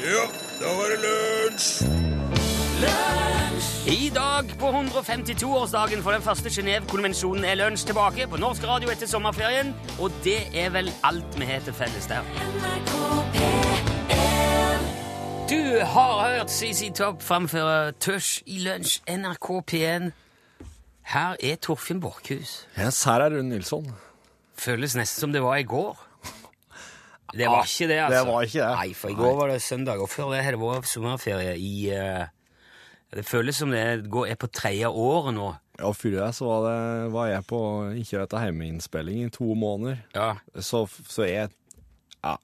Ja, da var det lunsj! I dag, på 152-årsdagen for den første Genéve-konvensjonen, er lunsj tilbake på norsk radio etter sommerferien. Og det er vel alt vi har til felles der. Du har hørt CC Topp framføre Tørs i lunsj NRK P1. Her er Torfinn Borchhus. Yes, her er Rune Nilsson. Føles nesten som det var i går. Det var ikke det, altså. det var ikke det. Nei, for i går var det søndag, og før det har det vært sommerferie i uh, Det føles som det går, er på tredje året nå. Ja, før det så var, det, var jeg på ikke dette hjemmeinnspilling i to måneder. Ja. Så, så jeg Ja.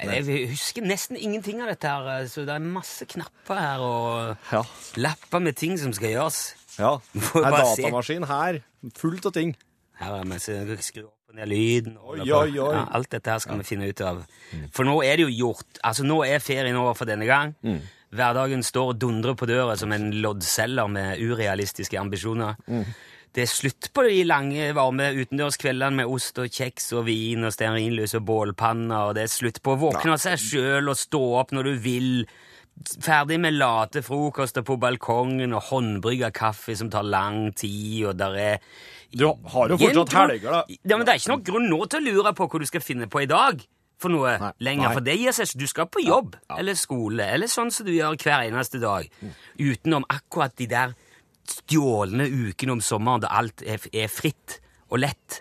Jeg husker nesten ingenting av dette her, eh, så det er masse knapper her og Ja. lapper med ting som skal gjøres. ja. Det er datamaskin her, fullt av ting. Her er masse skru og ned lyden. og Oi, oi, oi. Ja, alt dette her skal vi finne ut av. For nå er det jo gjort. Altså, nå er ferien over for denne gang. Mm. Hverdagen står og dundrer på døra som en loddselger med urealistiske ambisjoner. Mm. Det er slutt på de lange, varme utendørskveldene med ost og kjeks og vin og stearinlys og bålpanner, og det er slutt på å våkne av seg sjøl og stå opp når du vil. Ferdig med late frokoster på balkongen og håndbrygga kaffe som tar lang tid, og der er Du har jo fortsatt helger, da. Ja, men Det er ikke noen grunn nå til å lure på hva du skal finne på i dag for noe Nei. lenger. Nei. For det gir seg. Du skal på jobb Ja. eller skole eller sånn som du gjør hver eneste dag. Utenom akkurat de der stjålne ukene om sommeren da alt er, er fritt og lett.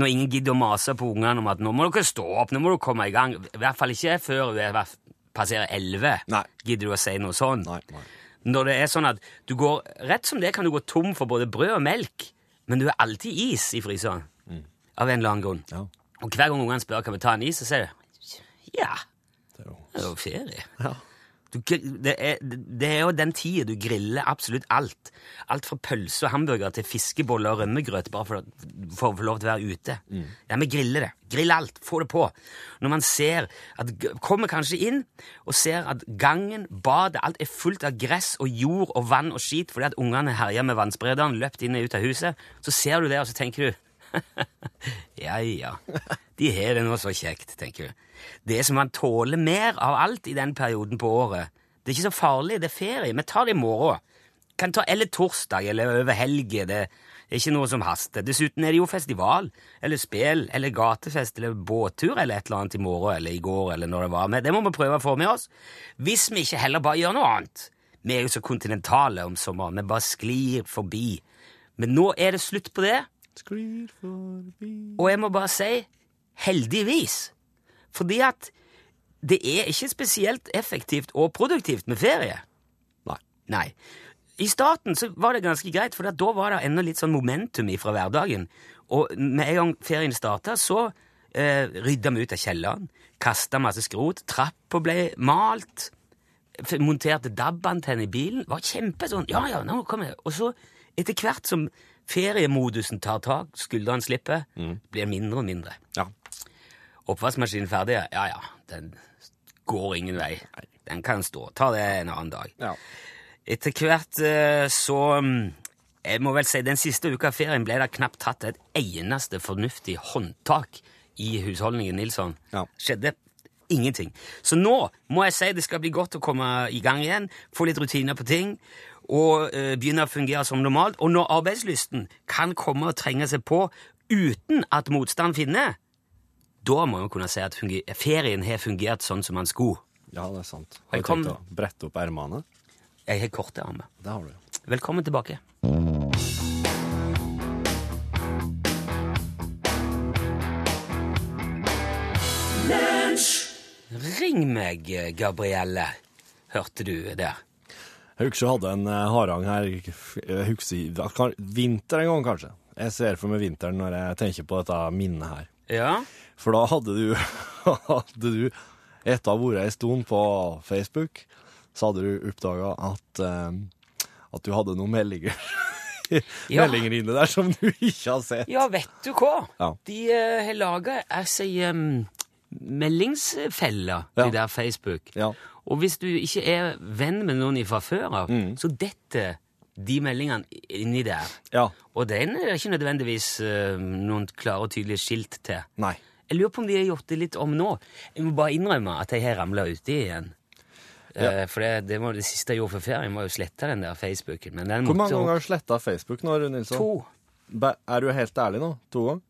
Når ingen gidder å mase på ungene om at nå må dere stå opp, nå må dere komme i gang. I hvert fall ikke før er passerer elleve. Nei. Gidder du å si noe sånn? Når det er sånn at du går, Rett som det kan du gå tom for både brød og melk, men du har alltid is i fryseren. Av en eller annen grunn. Ja. Og hver gang ungene spør kan vi ta en is, så sier de ja, det er jo ferie. Ja. Du, det, er, det er jo den tida du griller absolutt alt. Alt fra pølse og hamburger til fiskeboller og rømmegrøt, bare for, for å få lov til å være ute. Ja, vi griller det. Grill alt. Få det på. Når man ser at Kommer kanskje inn og ser at gangen, badet, alt er fullt av gress og jord og vann og skit fordi at ungene herjer med vannsprederen, løpt inn og ut av huset, så ser du det, og så tenker du ja, ja. De har det nå så kjekt, tenker du. Det som man tåler mer av alt i den perioden på året. Det er ikke så farlig, det er ferie. Vi tar det i morgen. Kan ta, eller torsdag, eller over helge. Det er ikke noe som haster. Dessuten er det jo festival, eller spel, eller gatefest, eller båttur, eller et eller annet i morgen, eller i går, eller når det var. med. det må vi prøve å få med oss. Hvis vi ikke heller bare gjør noe annet. Vi er jo så kontinentale om sommeren. Vi bare sklir forbi. Men nå er det slutt på det. Sklir forbi Og jeg må bare si heldigvis. Fordi at det er ikke spesielt effektivt og produktivt med ferie. Nei. Nei. I starten så var det ganske greit, for da var det ennå litt sånn momentum fra hverdagen. Og med en gang ferien starta, så eh, rydda vi ut av kjelleren, kasta masse skrot, trappa ble malt, monterte DAB-antenne i bilen. Var kjempe sånn Ja, ja, nå kommer jeg. Og så, etter hvert som feriemodusen tar tak, skuldrene slipper, blir mindre og mindre. Ja. Oppvaskmaskinen ferdig? Ja, ja. Den går ingen vei. Den kan stå. Ta det en annen dag. ja. Etter hvert eh, så mm, Jeg må vel si den siste uka av ferien ble det knapt tatt et eneste fornuftig håndtak i husholdningen Nilsson. Ja. Skjedde ingenting. Så nå må jeg si det skal bli godt å komme i gang igjen, få litt rutiner på ting, og eh, begynne å fungere som normalt. Og når arbeidslysten kan komme og trenge seg på uten at motstand finner, da må vi kunne si at ferien har fungert sånn som den skulle. ja, det er sant. Har du Velkommen. tenkt å brette opp ermene? Jeg har korte armer. Det har du. Velkommen tilbake. Ring meg, Gabrielle. Hørte du der? Jeg husker jeg hadde en eh, harang her jeg husker, i- vinter en gang, kanskje. Jeg ser for meg vinteren når jeg tenker på dette minnet her. Ja? For da hadde du, hadde du etter å ha vært en stund på Facebook, så hadde du oppdaga at, eh, at du hadde noen meldinger. Ja. meldinger inne der som du ikke har sett. Ja, vet du hva? Ja. De eh, har laga altså, um, meldingsfeller, Ja. de der Facebook. Ja. Og hvis du ikke er venn med noen fra før av, Mm. så detter de meldingene inni der. Ja. Og den er det ikke nødvendigvis uh, noen klare og tydelige skilt til. Nei. Jeg lurer på om de har gjort det litt om nå. Jeg må bare innrømme at jeg har ramla uti igjen. Eh, for det, det var det siste jeg gjorde før ferien, var jo å slette den der Facebooken. Men den Hvor mange måtte ganger har du sletta Facebook nå, Rune Nilsson? To. Be- Er du helt ærlig nå? To ganger?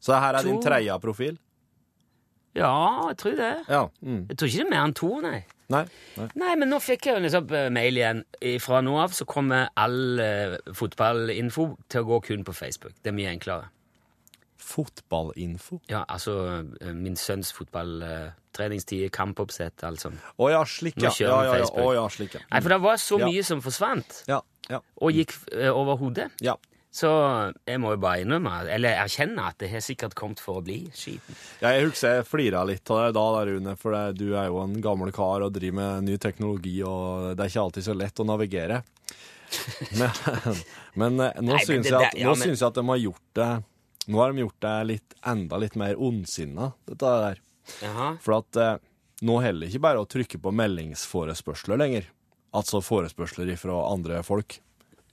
Så her er din To. tredje profil? Ja, jeg tror det. Ja. Mm. Jeg tror ikke det er mer enn to, nei. Nei. Nei. Nei, men nå fikk jeg jo nettopp eh, mail igjen. Fra nå av så kommer all uh, fotballinfo til å gå kun på Facebook. Det er mye enklere. Fotballinfo? Ja, altså uh, min sønns fotballtreningstid, kampoppsett, alt sånt. Å ja, slik, ja. Ja, ja, ja. Å ja, slik, ja. Nei, for det var så Ja. mye som forsvant, Ja, ja. og gikk uh, over hodet. ja. Så jeg må jo bare innrømme, eller erkjenne, at det har sikkert kommet for å bli skiten. Jeg husker jeg flira litt av deg da, der, Rune, for det, du er jo en gammel kar og driver med ny teknologi, og det er ikke alltid så lett å navigere. Men, men eh, nå, Nei, men syns det jeg at, ja, nå men- syns jeg at de har gjort det Nå har de gjort det litt, enda litt mer ondsinna, dette der. Aha. For at eh, nå heller ikke bare å trykke på meldingsforespørsler lenger. Altså forespørsler fra andre folk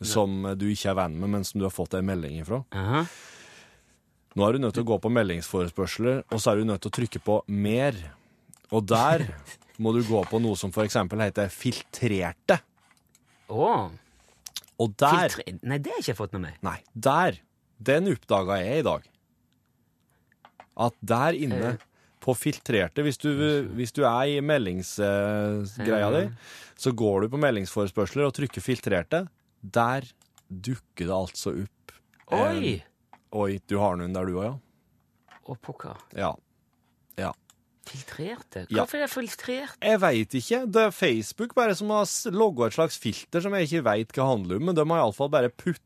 som du ikke er venn med, men som du har fått en melding ifra. Jaha. Nå er du nødt til å gå på meldingsforespørsler, og så er du nødt til å trykke på mer. Og der må du gå på noe som eksempel heter filtrerte. Å, Og der filtre... Nei, det har jeg ikke fått med meg. Nei, der. Den oppdaga jeg i dag. At der inne på filtrerte Hvis du, hvis du er i meldingsgreia di, så går du på meldingsforespørsler og trykker filtrerte. Der dukker det altså opp Oi! Oi, du har noen der du òg, ja? Å, pokker. Ja. Ja. Filtrerte? Ja. Hvorfor er det filtrert? Jeg veit ikke. Det er Facebook bare som har logga et slags filter som jeg ikke veit hva handler om, men de har iallfall bare putta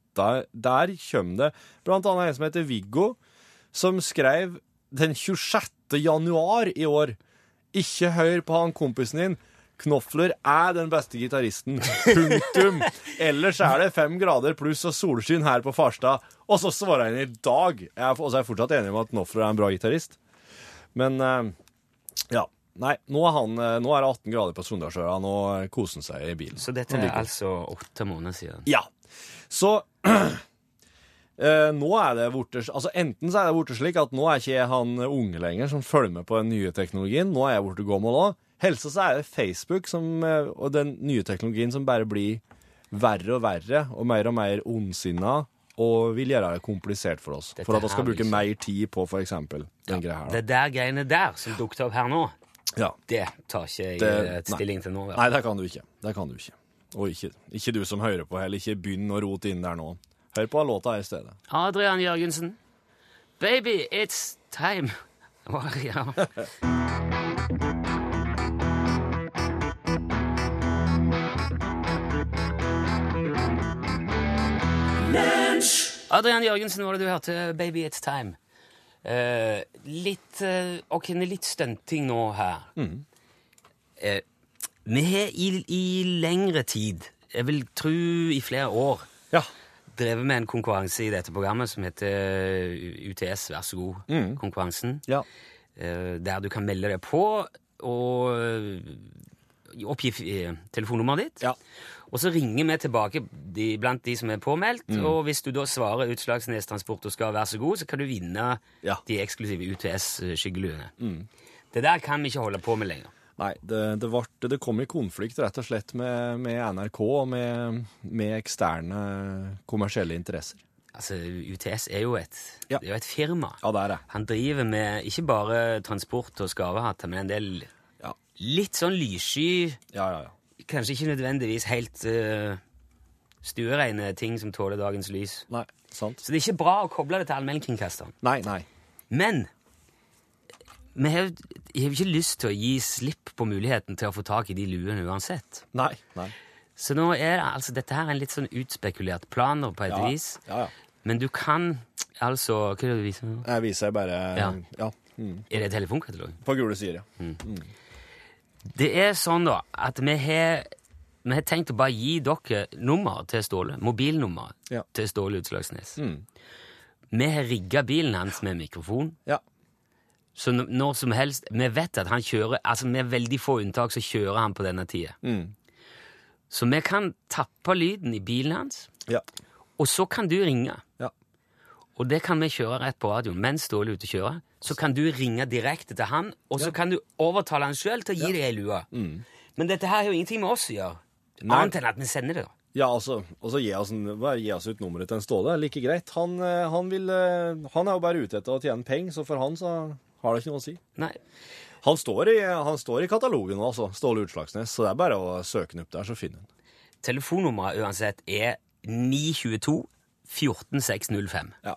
Der kommer det blant annet en som heter Viggo, som skrev den 26. januar i år Ikke hør på han kompisen din. Knofler er den beste gitaristen. Punktum. Ellers er det fem grader pluss og solskinn her på Farstad. Og så svarer han i dag. Og så er jeg fortsatt enig om at Knofler er en bra gitarist. Men eh, ja. Nei, nå er, han, eh, nå er det 18 grader på Sunndalsøra. Nå koser han seg i bilen. Så dette er altså åtte måneder siden. Ja. Så Uh, nå er det borte Altså Enten så er det borte slik at nå er ikke jeg han unge lenger som følger med på den nye teknologien. Nå er jeg borte gammel òg. Helst så er det Facebook som, eh, og den nye teknologien som bare blir verre og verre og mer og mer ondsinna og vil gjøre det komplisert for oss. Dette for at vi skal bruke mer tid på f.eks. den greia her. Det der greiene der som dukket opp her nå, Ja. det tar ikke jeg Det- eh, stilling til nå. Nei, det kan du ikke. Det kan du ikke. Og ikke, ikke du som hører på heller. Ikke begynn å rote inn der nå. Hør på låta her i stedet. Adrian Jørgensen. Baby, it's time. Adrian Jørgensen var det du hørte. Baby, it's time. Eh, litt uh, Ok, litt stunting nå her. Eh, vi har i, i lengre tid, jeg vil tro i flere år, Ja. drevet med en konkurranse i dette programmet som heter UTS Vær så god-konkurransen. Ja. Eh, Der du kan melde deg på og eh, oppgi eh, telefonnummeret ditt. Ja. Og så ringer vi tilbake de, blant de som er påmeldt, Mm. og hvis du da svarer Utslagsnes Transport og skal være så god, så kan du vinne Ja. Mm. de eksklusive UTS-skyggeluene. Det der kan vi ikke holde på med lenger. Nei, det, det, vart- det kom i konflikt rett og slett med, med NRK og med, med eksterne kommersielle interesser. Altså, UTS er jo et, Ja. det er jo et firma. Ja, det er det. Han driver med ikke bare transport og skarvehatter, men en del Ja, litt sånn lyssky ja, ja. ja. Kanskje ikke nødvendigvis helt uh, stuereine ting som tåler dagens lys. Nei, sant? Så det er ikke bra å koble det til allmennkringkasteren. Nei, nei. Men vi har jeg har ikke lyst til å gi slipp på muligheten til å få tak i de luene uansett. Nei, nei. Så nå er det, altså, dette her er en litt sånn utspekulert planer på et Ja, vis. ja, ja. Men du kan altså Hva er det du viser nå? Jeg viser bare Ja. ja. Mm. Er det telefonkatalog? På gule sider, ja. Det er sånn da at vi har, vi har tenkt å bare gi dere nummer til Ståle. Mobilnummer Ja. til Ståle Utslagsnes. Mm. Vi har rigga bilen hans med mikrofon. Ja. Så når som helst Vi vet at han kjører Altså Med veldig få unntak så kjører han på denne tida. Mm. Så vi kan tappe lyden i bilen hans, Ja. og så kan du ringe. Ja. Og det kan vi kjøre rett på radioen mens Ståle er ute og kjører. Så kan du ringe direkte til han, og så kan du overtale han sjøl til å gi deg ei lue. Men dette her har jo ingenting med oss å gjøre. Annet enn at vi sender det, da. Ja, altså, og så gi oss, gi oss ut nummeret til en Ståle. Like greit. Han, eh, han, vil, eh, han er jo bare ute etter å tjene penger, så for han så har det ikke noe å si. Nei. Han står i, han står i katalogen nå, altså. Ståle Utslagsnes. Så det er bare å søke han opp der, så finner han. Telefonnummeret uansett er 922 14605. Ja.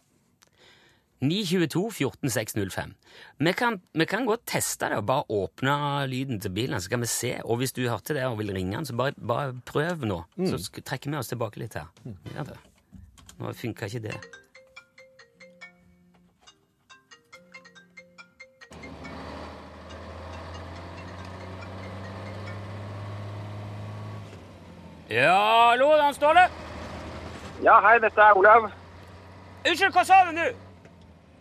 922 14605. Vi kan, vi kan godt teste det og bare åpne lyden til bilen, så kan vi se. Og hvis du hørte det og vil ringe den, så bare, bare prøv nå. Så trekker vi oss tilbake litt her. Ja, det. Nå funka ikke det. Ja, hallo, han Ståle. Ja, hei, dette er Olav. Unnskyld, hva sa du nå?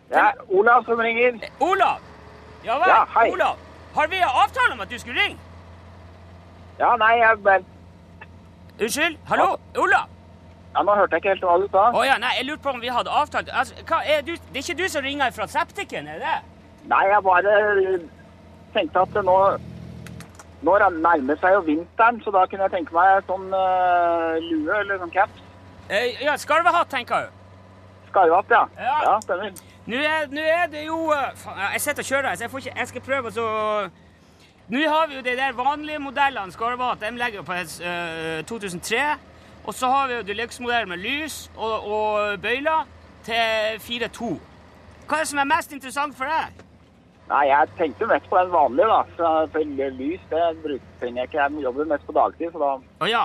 Det er Olav som ringer. Olav? Ja vel, Ja, hei. Olav. Har vi avtale om at du skulle ringe? Ja, nei, jeg bare... Unnskyld? Hallo? Olav? Ja, nå hørte jeg ikke helt hva du sa. Å ja, nei, jeg lurte på om vi hadde avtalt altså, hva, er du, Det er ikke du som ringer fra septiken, er det? Nei, jeg bare tenkte at nå... Nå nærmer seg jo vinteren, så da kunne jeg tenke meg sånn uh, lue eller sånn caps. Eh, ja, skarvehatt, tenker jeg. Skarvehatt, ja. Ja. Ja, stemmer. Nå er, nå er det jo eh, faen, Jeg sitter og kjører, så jeg, får ikke, jeg skal prøve å Nå har vi jo de der vanlige modellene skarvehatt. De legger på eh, 2003. Og så har vi jo deluxe-modellen med lys og, og bøyler til 4.2. Hva er det som er mest interessant for deg? Nei, jeg tenkte mest på den vanlige, da. For lys, det bruker jeg ikke. Jeg jobber mest på dagtid, så da... oh, ja.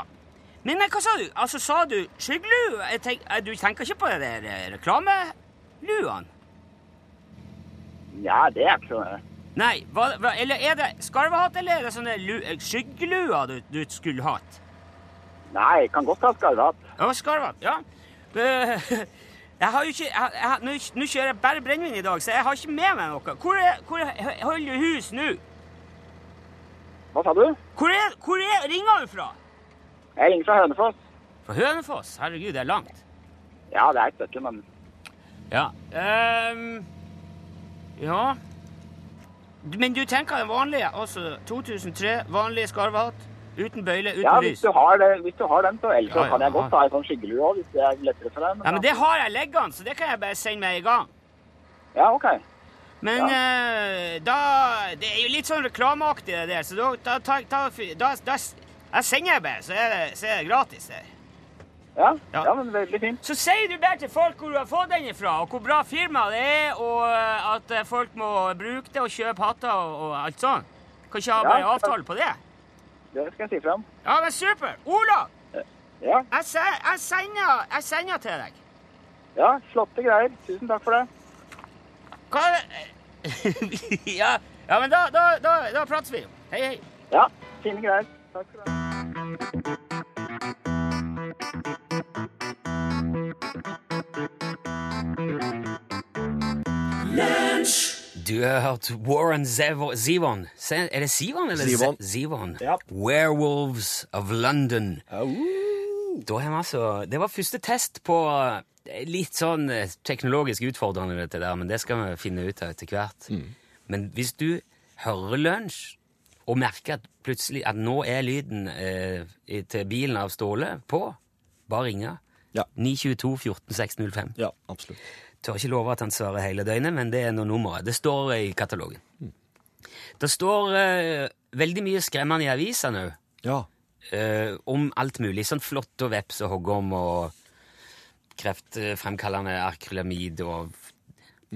Men hva sa du? Altså, sa du skyggelue? Tenk, eh, du tenker ikke på det der eh, reklameluene? Ja, det er ikke så... Nei, hva, hva, eller er det skarvehatt, eller er det sånne eh, skyggeluer du, du skulle hatt? Nei, kan godt ha skarvehatt. Ja, skarvehatt, ja. Jeg har jo ikke, jeg, jeg, nå, kjører jeg bare brennevin i dag, så jeg har ikke med meg noe. Hvor, er, hvor er, holder du hus nå? Hva sa du? Hvor, er, hvor er, ringer du fra? Jeg ringer fra Hønefoss. Fra Hønefoss? Herregud, det er langt. Ja, det er et stykke, men... Ja. Um, ja. Men du tenker den vanlige, altså 2003, vanlig skarvehatt, uten bøyle, uten Ja, hvis lys. du har, det, hvis du har den, så ellers Ja, ja, kan jeg godt ja. ta en sånn skyggelue også, hvis det er lettere for deg. Ja, men det har jeg liggende, så det kan jeg bare sende meg i gang. Ja, ok. Men eh, da Det er jo litt sånn reklameaktig, det der, så da, da, da, da, da sender bare, så er det, så er det gratis der. Ja, Ja. ja. men veldig fint. Så sier du bare til folk hvor du har fått den ifra, og hvor bra firma det er, og eh, at eh, folk må bruke det og kjøpe hatter og, og alt sånn. Kan ikke ha bare ja. avtale på det? Det skal jeg si frem. Ja, men super! Olav, Ja, jeg, se- jeg, sender, jeg sender til deg. ja, flotte greier. Tusen takk for det. Hva er det ja, ja, men da, da, da, da prates vi. Hei, hei. Ja, fine greier. Takk skal du ha. Du har hørt Warren Zevo- Zevon. Se- Er det Sivon eller. Zivon. Zevon? Ja. Werewolves of London. Da har vi altså, det var første test på eh, litt sånn eh, teknologisk utfordrende, dette der, men det skal vi finne ut av etter hvert. Men hvis du hører lunsj og merker at plutselig at nå er lyden eh, til bilen av Ståle på, bare ringe. Ja. 922 14 605. Ja, absolutt. Tør ikke love at han svarer hele døgnet, men det er nå nummeret. Det står i katalogen. Det står eh, veldig mye skremmende i avisene òg. Ja. eh, om alt mulig. Sånn flott og veps og hoggorm og kreftfremkallende akrylamid og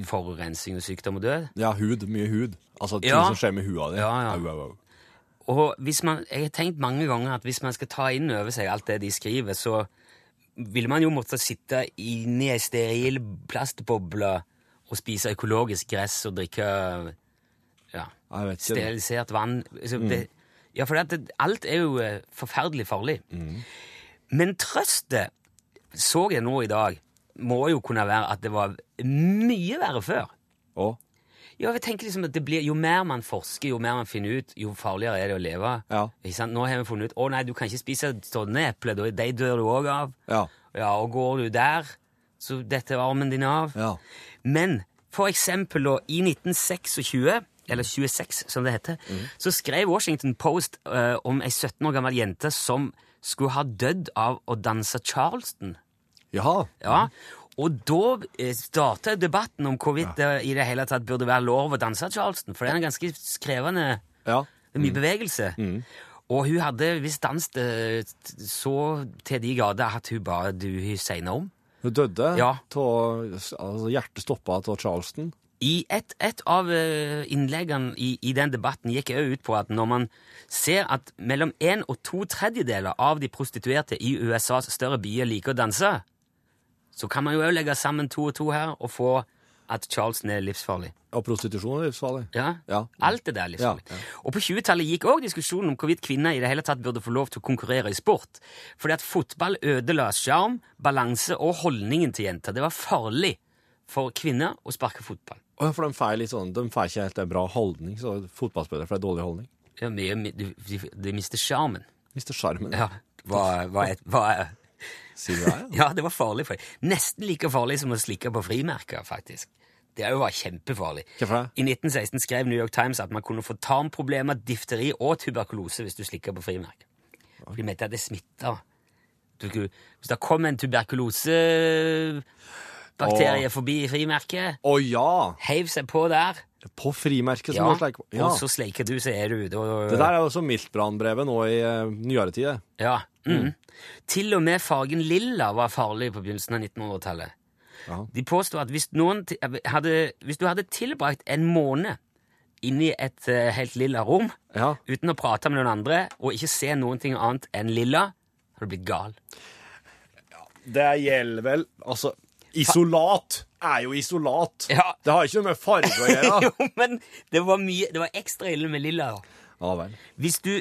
forurensning og sykdom og død. Ja, hud. Mye hud. Altså ting Ja. som skjer med hua di. Ja, ja. Au, au, au. Og man, jeg har tenkt mange ganger at hvis man skal ta inn over seg alt det de skriver, så ville man jo måtte sitte inni ei steril plastboble og spise økologisk gress og drikke ja, sterilisert vann. Altså, det, ja, for det, alt er jo eh, forferdelig farlig. Men trøstet, så jeg nå i dag, må jo kunne være at det var mye verre før. Å? Ja, jeg tenker liksom at det blir, Jo mer man forsker, jo mer man finner ut, jo farligere er det å leve. Ja. Ikke sant? Nå har vi funnet ut å nei, du kan ikke spise sånne epler, de dør du òg av. Ja. Ja, Og går du der, så detter armen din av. Ja. Men for eksempel da, i 1926 eller 26 som det heter, så skrev Washington Post uh, om ei 17 år gammel jente som skulle ha dødd av å danse charleston. Jaha. Ja, og da eh, starta debatten om hvorvidt det i det hele tatt burde være lov å danse charleston, for det er en ganske krevende Ja. er mye bevegelse. Og hun hadde visst danset eh, så til de grader at hun ba du seina om. Hun døde. Ja. Tå, altså, hjertet stoppa av Charleston. I et, et av eh, innleggene i, i den debatten gikk også ut på at når man ser at mellom en og to tredjedeler av de prostituerte i USAs større byer liker å danse, så kan man jo også legge sammen to og to her og få at Charleston er livsfarlig. Og prostitusjon er livsfarlig. Ja, Ja. Alt det der er livsfarlig. Ja, ja. Og på 20-tallet gikk også diskusjonen om hvorvidt kvinner i det hele tatt burde få lov til å konkurrere i sport. Fordi at fotball ødela sjarm, balanse og holdningen til jenter. Det var farlig for kvinner å sparke fotball. Og For de får, sånn, de får ikke helt en bra holdning, så fotballspillere får en dårlig holdning. Ja, er mye, de, de, de mister sjarmen. Mister sjarmen. Ja, Hva, hva, er, hva var, Sier du det? Ja. ja, det var farlig for. Nesten like farlig som å slikke på frimerker, faktisk. Det var kjempefarlig. Hvorfor? I 1916 skrev New York Times at man kunne få tarmproblemer, difteri og tuberkulose hvis du slikker på frimerker. For de mente at det smitta. Du Hvis det kom en tuberkulosebakterie forbi frimerket, Å ja! heiv seg på der, På frimerket som ja, sleiker på. Ja. og så sleiker du, så er du ute. og- Det der er jo også miltbrannbrevet nå i uh, nyere tid. Ja. Mm. Til og med fargen lilla var farlig på begynnelsen av 1900-tallet. Ja. De påstod at hvis, hadde, hvis du hadde tilbrakt en måned inni et uh, helt lilla rom Ja. uten å prate med noen andre og ikke se noen ting annet enn lilla, har du blitt gal. Det gjelder vel Altså, isolat er jo isolat. Ja. Det har ikke noe med farge å gjøre. jo, men det var, mye, det var ekstra ille med lilla. ja vel. Hvis du,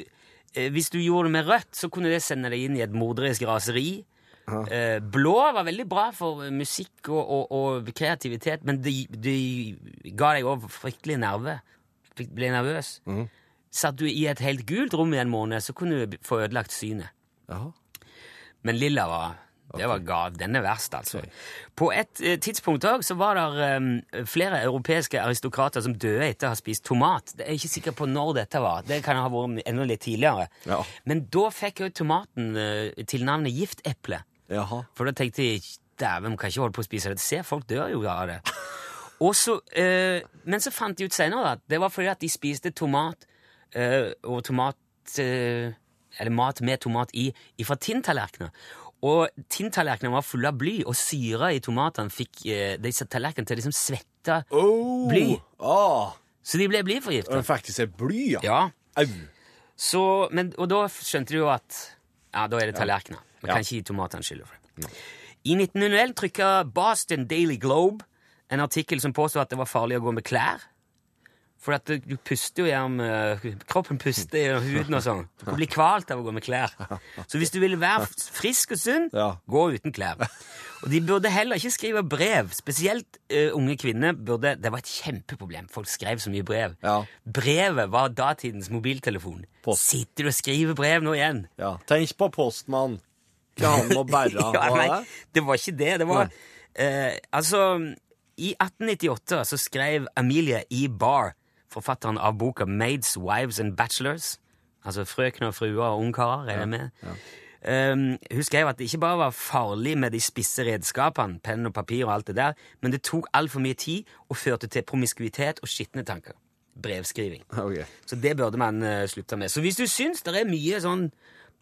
eh, hvis du gjorde det med rødt, så kunne det sende deg inn i et morderisk raseri. Eh, blå var veldig bra for musikk og, og, og kreativitet, men det de ga deg òg fryktelig nerve. Ble nervøs. Satt du i et helt gult rom i en måned, så kunne du få ødelagt synet. Ja. Men lilla var det var gav. Den er verst, altså. På et eh, tidspunkt òg så var det eh, flere europeiske aristokrater som døde etter å ha spist tomat. Jeg er ikke sikker på når dette var. Det kan ha vært enda litt tidligere. Ja. Men da fikk jo tomaten eh, tilnavnet gifteple. Jaha. For da tenkte jeg dæven, vi kan ikke holde på å spise det. Se, folk dør jo av det. Og så, eh, men så fant de ut senere at det var fordi at de spiste tomat eh, og tomat eh, Eller mat med tomat i fra tinntallerkener. Og tinntallerkenene var fulle av bly, og syra i tomatene fikk eh, disse tallerkenene til å liksom svette Oh. Bly. Ah, Så de ble blyforgifta. Faktisk er bly, ja. Ja. Au. Så, men, og da skjønte de jo at ja, da er det tallerkener. Man Ja. kan ikke gi tomatene skylda for det. I 1901 trykka Boston Daily Globe en artikkel som påstod at det var farlig å gå med klær. For at du, puster jo gjennom eh, Kroppen puster gjennom huden og sånn. Du kan bli kvalt av å gå med klær. Så hvis du vil være frisk og sunn, Ja. gå uten klær. Og de burde heller ikke skrive brev. Spesielt uh, unge kvinner burde Det var et kjempeproblem. Folk skrev så mye brev. Ja. Brevet var datidens mobiltelefon. Post. Sitter du og skriver brev nå igjen? ja. Tenk på postmann. Ikke han må bære. ja, nei, det? det var ikke det. Det var uh, Altså, i 1898 så skrev Amelia E. Barr, forfatteren av boka Maids, Wives and Bachelors, altså frøkner, fruer og ungkarer, er jeg med. Um, hun skrev at det ikke bare var farlig med de spisse redskapene, penn og papir og alt det der, men det tok altfor mye tid og førte til promiskuitet og skitne tanker. Brevskriving. Okay. Så det burde man uh, slutte med. Så hvis du syns det er mye sånn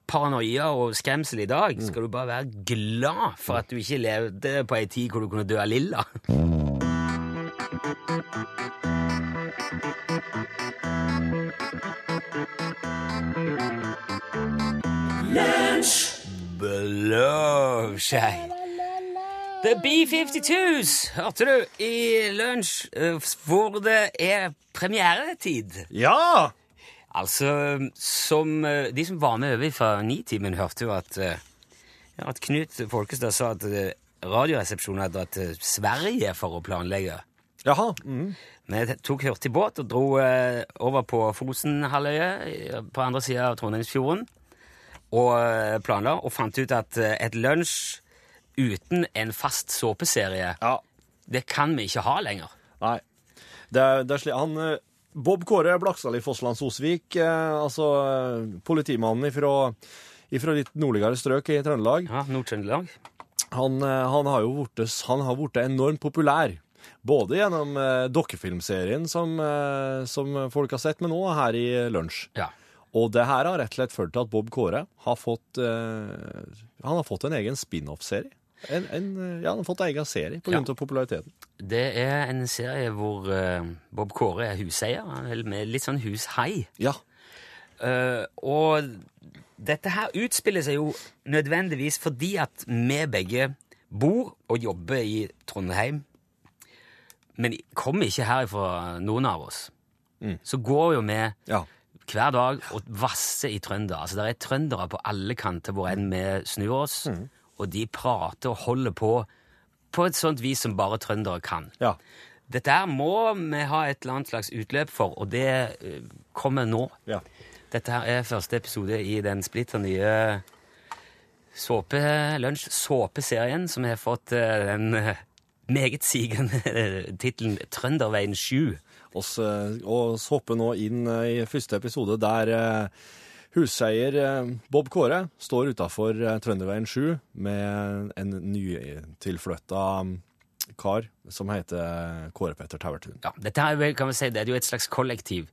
paranoia og skremsel i dag, skal du bare være glad for at du ikke levde på ei tid hvor du kunne dø av lilla. Blåskjei. The B-52s, hørte du, i lunsj, eh, hvor det er premieretid. Ja! Altså, som eh, De som var med over fra Nitimen, hørte jo at, eh, at Knut Folkestad sa at Radioresepsjonen hadde dratt til Sverige for å planlegge. Jaha. Mm. Vi tok hurtigbåt og dro eh, over på Fosenhalvøya eh, på andre sida av Trondheimsfjorden og eh, planla, og fant ut at et lunsj uten en fast såpeserie, Ja. det kan vi ikke ha lenger. Nei. Det, det er slik Han Bob Kåre Blaksdal i Fosslands-Osvik, eh, altså politimannen ifra, ifra litt nordligere strøk i Trøndelag, Ja, Nord-Trøndelag. han, han har jo blitt enormt populær. Både gjennom eh, dokkefilmserien som, eh, som folk har sett, men òg her i Lunsj. Ja. Og det her har rett og slett ført til at Bob Kåre har fått, eh, han har fått en egen spin-off-serie. En, en, ja, han har fått en egen serie på grunn Ja. av populariteten. Det er en serie hvor eh, Bob Kåre er huseier, eller med litt sånn hushai. Ja. Uh, og dette her utspiller seg jo nødvendigvis fordi at vi begge bor og jobber i Trondheim, men kommer ikke herifra, noen av oss. Så går jo vi ja. hver dag og vasser i trønder. Altså, det er trøndere på alle kanter hvor enn vi snur oss, og de prater og holder på på et sånt vis som bare trøndere kan. ja. Dette her må vi ha et eller annet slags utløp for, og det eh, kommer nå. ja. Dette her er første episode i den splitter nye såpelunsj, såpeserien, som har fått eh, den eh, meget sigende tittelen Trønderveien 7. oss, og oss hopper nå inn eh, i første episode der eh, huseier eh, Bob Kåre står utafor Trønderveien 7 med en nytilflytta mm, kar som heter Kåre Petter Tauertun. Ja, dette er vel, kan vi si, det er jo et slags kollektiv.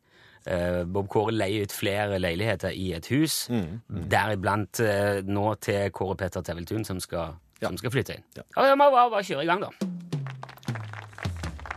Bob Kåre leier ut flere leiligheter i et hus, deriblant eh, nå til Kåre Petter Teveltun, som Ja. som skal flytte inn. Ja. Ja, Vi må bare kjøre i gang, da.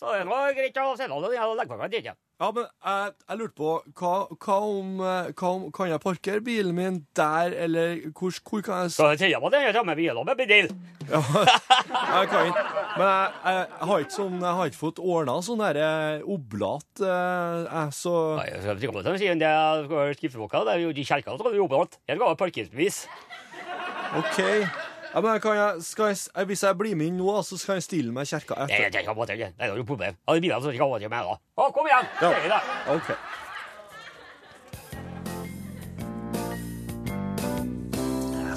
Så det var greit å sende den og legge på meg igjen. Ja, men jeg, jeg lurte på hva, hva, om, eh, hva om Kan jeg parkere bilen min der, eller hvor, hvor kan jeg s- Så kjenner jeg på den samme bilen med bil. ja, Jeg kan ikke. Men jeg, jeg, har ikke sånn, jeg har ikke fått ordna sånn derre oblat, eh, jeg, så Nei, jeg skal ikke komme til det er. Det er jo de kjelkene som skal jobbe oblat Her skal ha parkeringsbevis. OK. Ja, men kan jeg, skal jeg, hvis jeg blir med inn nå, så skal jeg stille meg i kjerka etter. er det er det er noe problem. Ja, de bilene som ikke har med da. Å, kom igjen! Ja. Det. OK.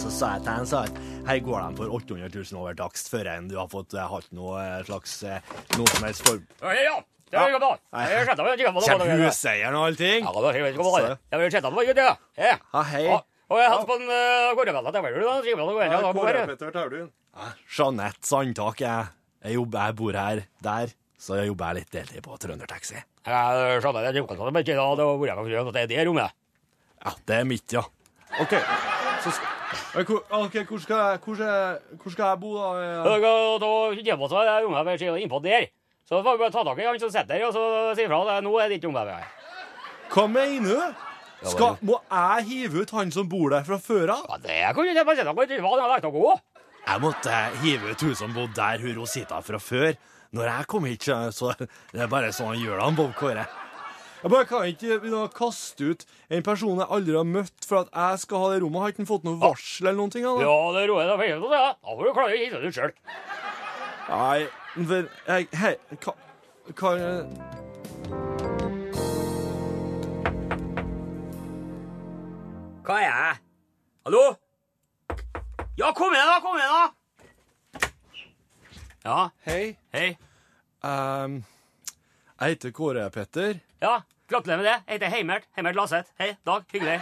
Så sa jeg til han sa at her går de for 800 000 over takst før enn du har fått eh, hatt noe eh, slags eh, noe som helst for... Ja, ja. Kommer er. Er. Huseieren og allting? Ja, det er helt Ja, Jeg vil sette på det. Ja. Ja, hei. Og jeg hadde på en uh, gårdevella til vel, da. Skriver du Ja, da, her. Jeanette Sandtak, jeg. Jeg, jobber, jeg bor her, der, så jeg jobber litt deltid på Trøndertaxi. Jeg skjønner det. er det, men ikke da. Det var jeg kan det er det rommet. Ja, det er mitt, ja. OK. Så skal, Men hvor, skal jeg, hvor, skal hvor skal jeg bo, da? Da kommer vi hjemme rommet innpå der. Så får vi bare ta tak i han som sitter der, og så si ifra. Nå er det ikke rommet her. Hva mener du? Skal, må jeg hive ut han som bor der fra før av? Ja, det kunne ikke lagt å gå? Jeg måtte hive ut hun som bodde der, hun Rosita fra før. Når jeg kom hit, så det er bare sånn han gjør det, Bob Kåre. Jeg bare kan ikke begynne å kaste ut en person jeg aldri har møtt for at jeg skal ha det rommet. Har ikke fått noe varsel eller noen ting? Eller? Ja, det roer deg for det. Da får du klare å hitte det ut sjøl. Nei, for jeg Hei, hva, hva Hva er jeg? Hallo? Ja, kom igjen, da! Kom igjen, da! Ja, Hei. hei. Um, jeg heter Kåre Petter. Ja, gratulerer med det. Jeg heter Heimert. Heimert Laseth. Hei, Dag. Hyggelig.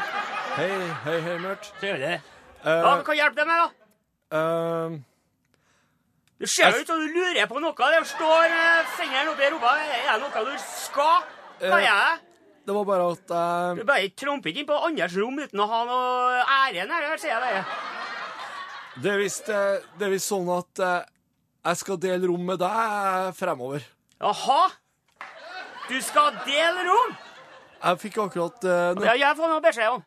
Hei, hei, Heimert. Trivelig. Uh, Ja, hva kan det med, da? Um, Det ser jo ut som du lurer på noe. Der står eh, fingeren oppi rumpa. Er det noe du skal? Hva er det? Det var bare at uh... Du bare tromper ikke inn på andres rom uten å ha noe ære her, sier jeg bare. Det er visst uh, sånn at uh, jeg skal dele rom med deg fremover. Jaha? Du skal dele rom? Jeg fikk akkurat uh, Ja, jeg får noe beskjed om.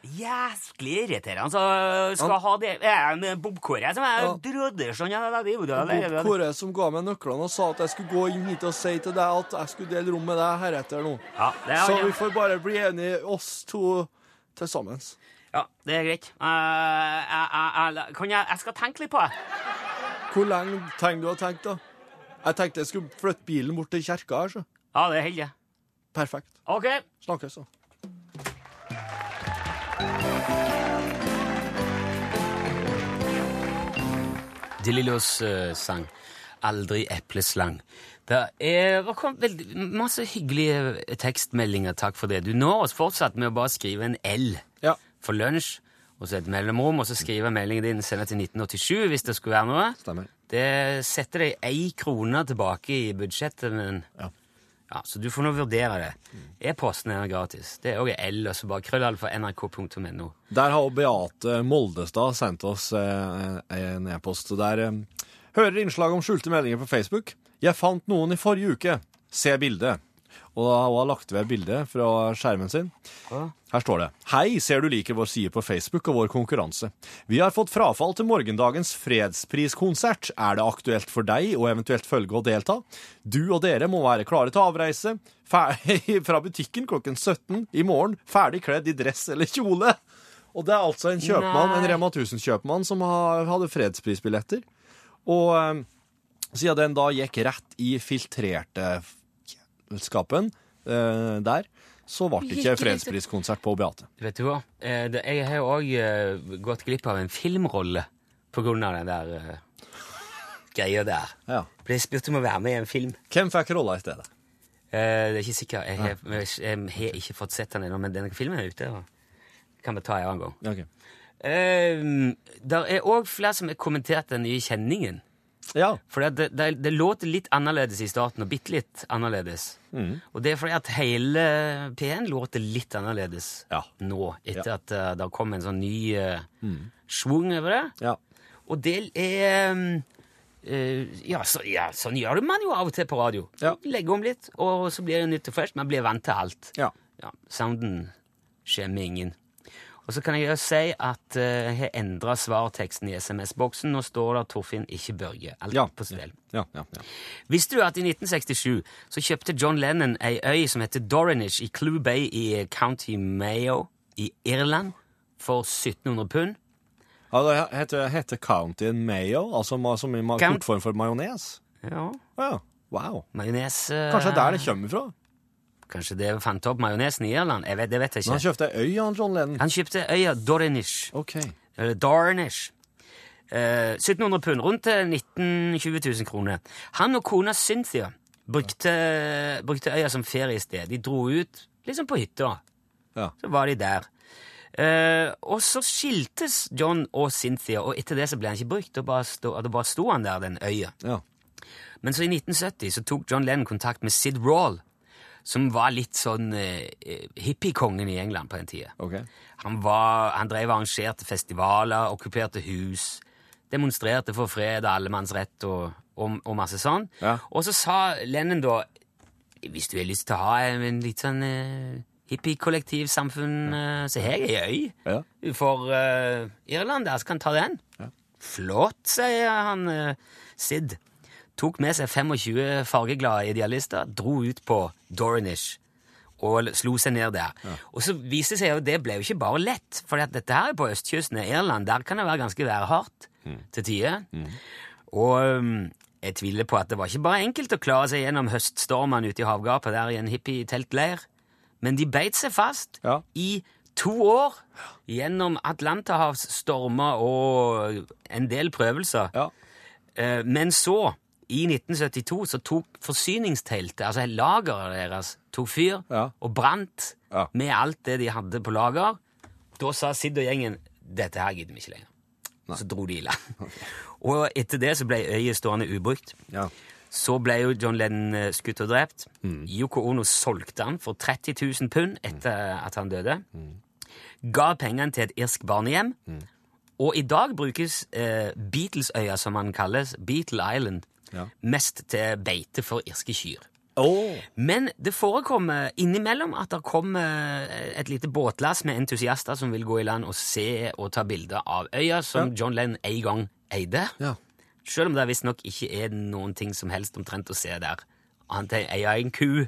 Jæsklig irriterende. Så skal Han- ha det Er en Bob Kåre som er Ja. broder sånn? Ja, det. Kåre som ga meg nøklene og sa at jeg skulle gå inn hit og si til deg at jeg skulle dele rom med deg heretter nå. Ja, det er Så vi får bare bli enige, oss to til sammen. Ja, det er greit. Uh, jeg, jeg, jeg, kan jeg, skal tenke litt på det. Hvor lenge trenger du å tenke, da? Jeg tenkte jeg skulle flytte bilen bort til kjerka her, så. Ja, det holder. Perfekt. OK. Snakkes, så. De Lillos eh, sang 'Aldri epleslang'. Det er, veldig, masse hyggelige tekstmeldinger, takk for det. Du når oss fortsatt med å bare skrive en L Ja. for lunsj, og så et mellomrom, og så skrive meldingen din, senere til 1987 hvis det skulle være noe. Stemmer. Det setter deg ei krone tilbake i budsjettet, men Ja. Ja, Så du får nå vurdere det. E-posten er gratis. Det er òg L, og så bare krøllalfa. Der har Beate Moldestad sendt oss eh, en e-post. Der eh, hører innslag om skjulte meldinger på Facebook. Jeg fant noen i forrige uke. Se bildet. Og da har hun lagt ved bildet fra skjermen sin. Her står det. Hei, ser du liker vår side på Facebook og vår konkurranse. Vi har fått frafall til morgendagens fredspriskonsert. Er det aktuelt for deg å eventuelt følge og delta? Du og dere må være klare til avreise fra butikken klokken 17 i morgen, ferdig kledd i dress eller kjole. Og det er altså en kjøpmann, en Rema 1000-kjøpmann som hadde fredsprisbilletter. Og eh, siden den da gikk rett i filtrerte skapen eh, der, så ble det ikke fredspriskonsert på Beate. Vet du hva? Eh, det, jeg har jo òg gått glipp av en filmrolle på grunn av den der eh, greia der. Ja. Ble spurt om å være med i en film. Hvem fikk rolla i stedet? Eh, det er ikke sikkert. Jeg har, jeg, jeg har ikke fått sett den ennå, men denne filmen er ute. Og kan vi ta en annen gang. Okay. Eh, der er òg flere som har kommentert den nye kjenningen. Ja. For det, det, det låter litt annerledes i starten, og bitte litt annerledes. Mm. Og det er fordi at hele P1 låter litt annerledes Ja. nå, etter Ja. Mm. at uh, det kom en sånn ny uh, schwung over det. ja. Og det er um, uh, ja, så, ja, sånn gjør man jo av og til på radio. Legge om litt, og så blir det nytt og fresh. Man blir vant til alt. Ja. Ja, sounden skjemmer ingen. Og så kan jeg jo si at eh, jeg har endra svarteksten i SMS-boksen. Nå står det 'Torfinn, ikke Børge'. Alt Ja. på stell. Ja, ja, ja. Visste du at i 1967 så kjøpte John Lennon ei øy som heter Dorinish i Clue Bay i County Mayo i Irland for 1700 pund? ja det heter, heter County Mayo, altså som i Count- kortform for majones. Ja, Ja. Wow. majones uh... Kanskje det er der det kommer fra? Kanskje det fant opp majonesen i Irland? Jeg vet, det vet jeg ikke. Men han kjøpte øya, John Lennon. Han kjøpte øya Dornish. OK. Eller Darnish. Eh, 1700 pund, rundt til 19 20 000 kroner. Han og kona Cynthia brukte, brukte øya som feriested. De dro ut liksom på hytta. Ja. Så var de der. Eh, og så skiltes John og Cynthia, og etter det så ble han ikke brukt. Da bare sto, da bare sto han der, den øya. Ja. Men så i 1970 så tok John Lennon kontakt med Sid Rawl, som var litt sånn eh, hippiekongen i England på den tida. Okay. Han, var, han drev og arrangerte festivaler, okkuperte hus, demonstrerte for fred allemannsrett og, og, og masse sånn. Ja. Og så sa Lennon da Hvis du har lyst til å ha en, litt sånn eh, hippie-kollektivsamfunn, eh, så har jeg ei øy Ja. for eh, Irland der, kan jeg ta den. Flott, sier han eh, Sid. Tok med seg 25 fargeglade idealister, dro ut på Dornish og slo seg ned der. Og så viste det seg jo det ble jo ikke bare lett, for dette her er på østkysten av Irland. Der kan det være ganske værhardt til tider. Og um, jeg tviler på at det var ikke bare enkelt å klare seg gjennom høststormene ute i havgapet der i en hippie-teltleir, men de beit seg fast Ja. i to år gjennom Atlanterhavsstormer og en del prøvelser. Ja. Eh, Men så, i 1972, så tok forsyningsteltet, altså lageret deres, tok fyr Ja. og brant Ja. med alt det de hadde på lager. Da sa Sid og gjengen dette her gidder vi ikke lenger. Så dro de i land. Og etter det så ble øyet stående ubrukt. Ja. Så ble jo John Lennon eh, skutt og drept. Yoko Ono solgte han for 30 000 pund etter at han døde. Ga pengene til et irsk barnehjem. Og i dag brukes eh, Beatlesøya, som han kalles, Beatle Island, Ja. mest til beite for irske kyr. Oh. Men det forekommer innimellom at det kommer et lite båtlass med entusiaster som vil gå i land og se og ta bilder av øya som John Lennon en gang eide. Ja. Selv om det visstnok ikke er noen ting som helst omtrent å se der. Annet enn ei en ku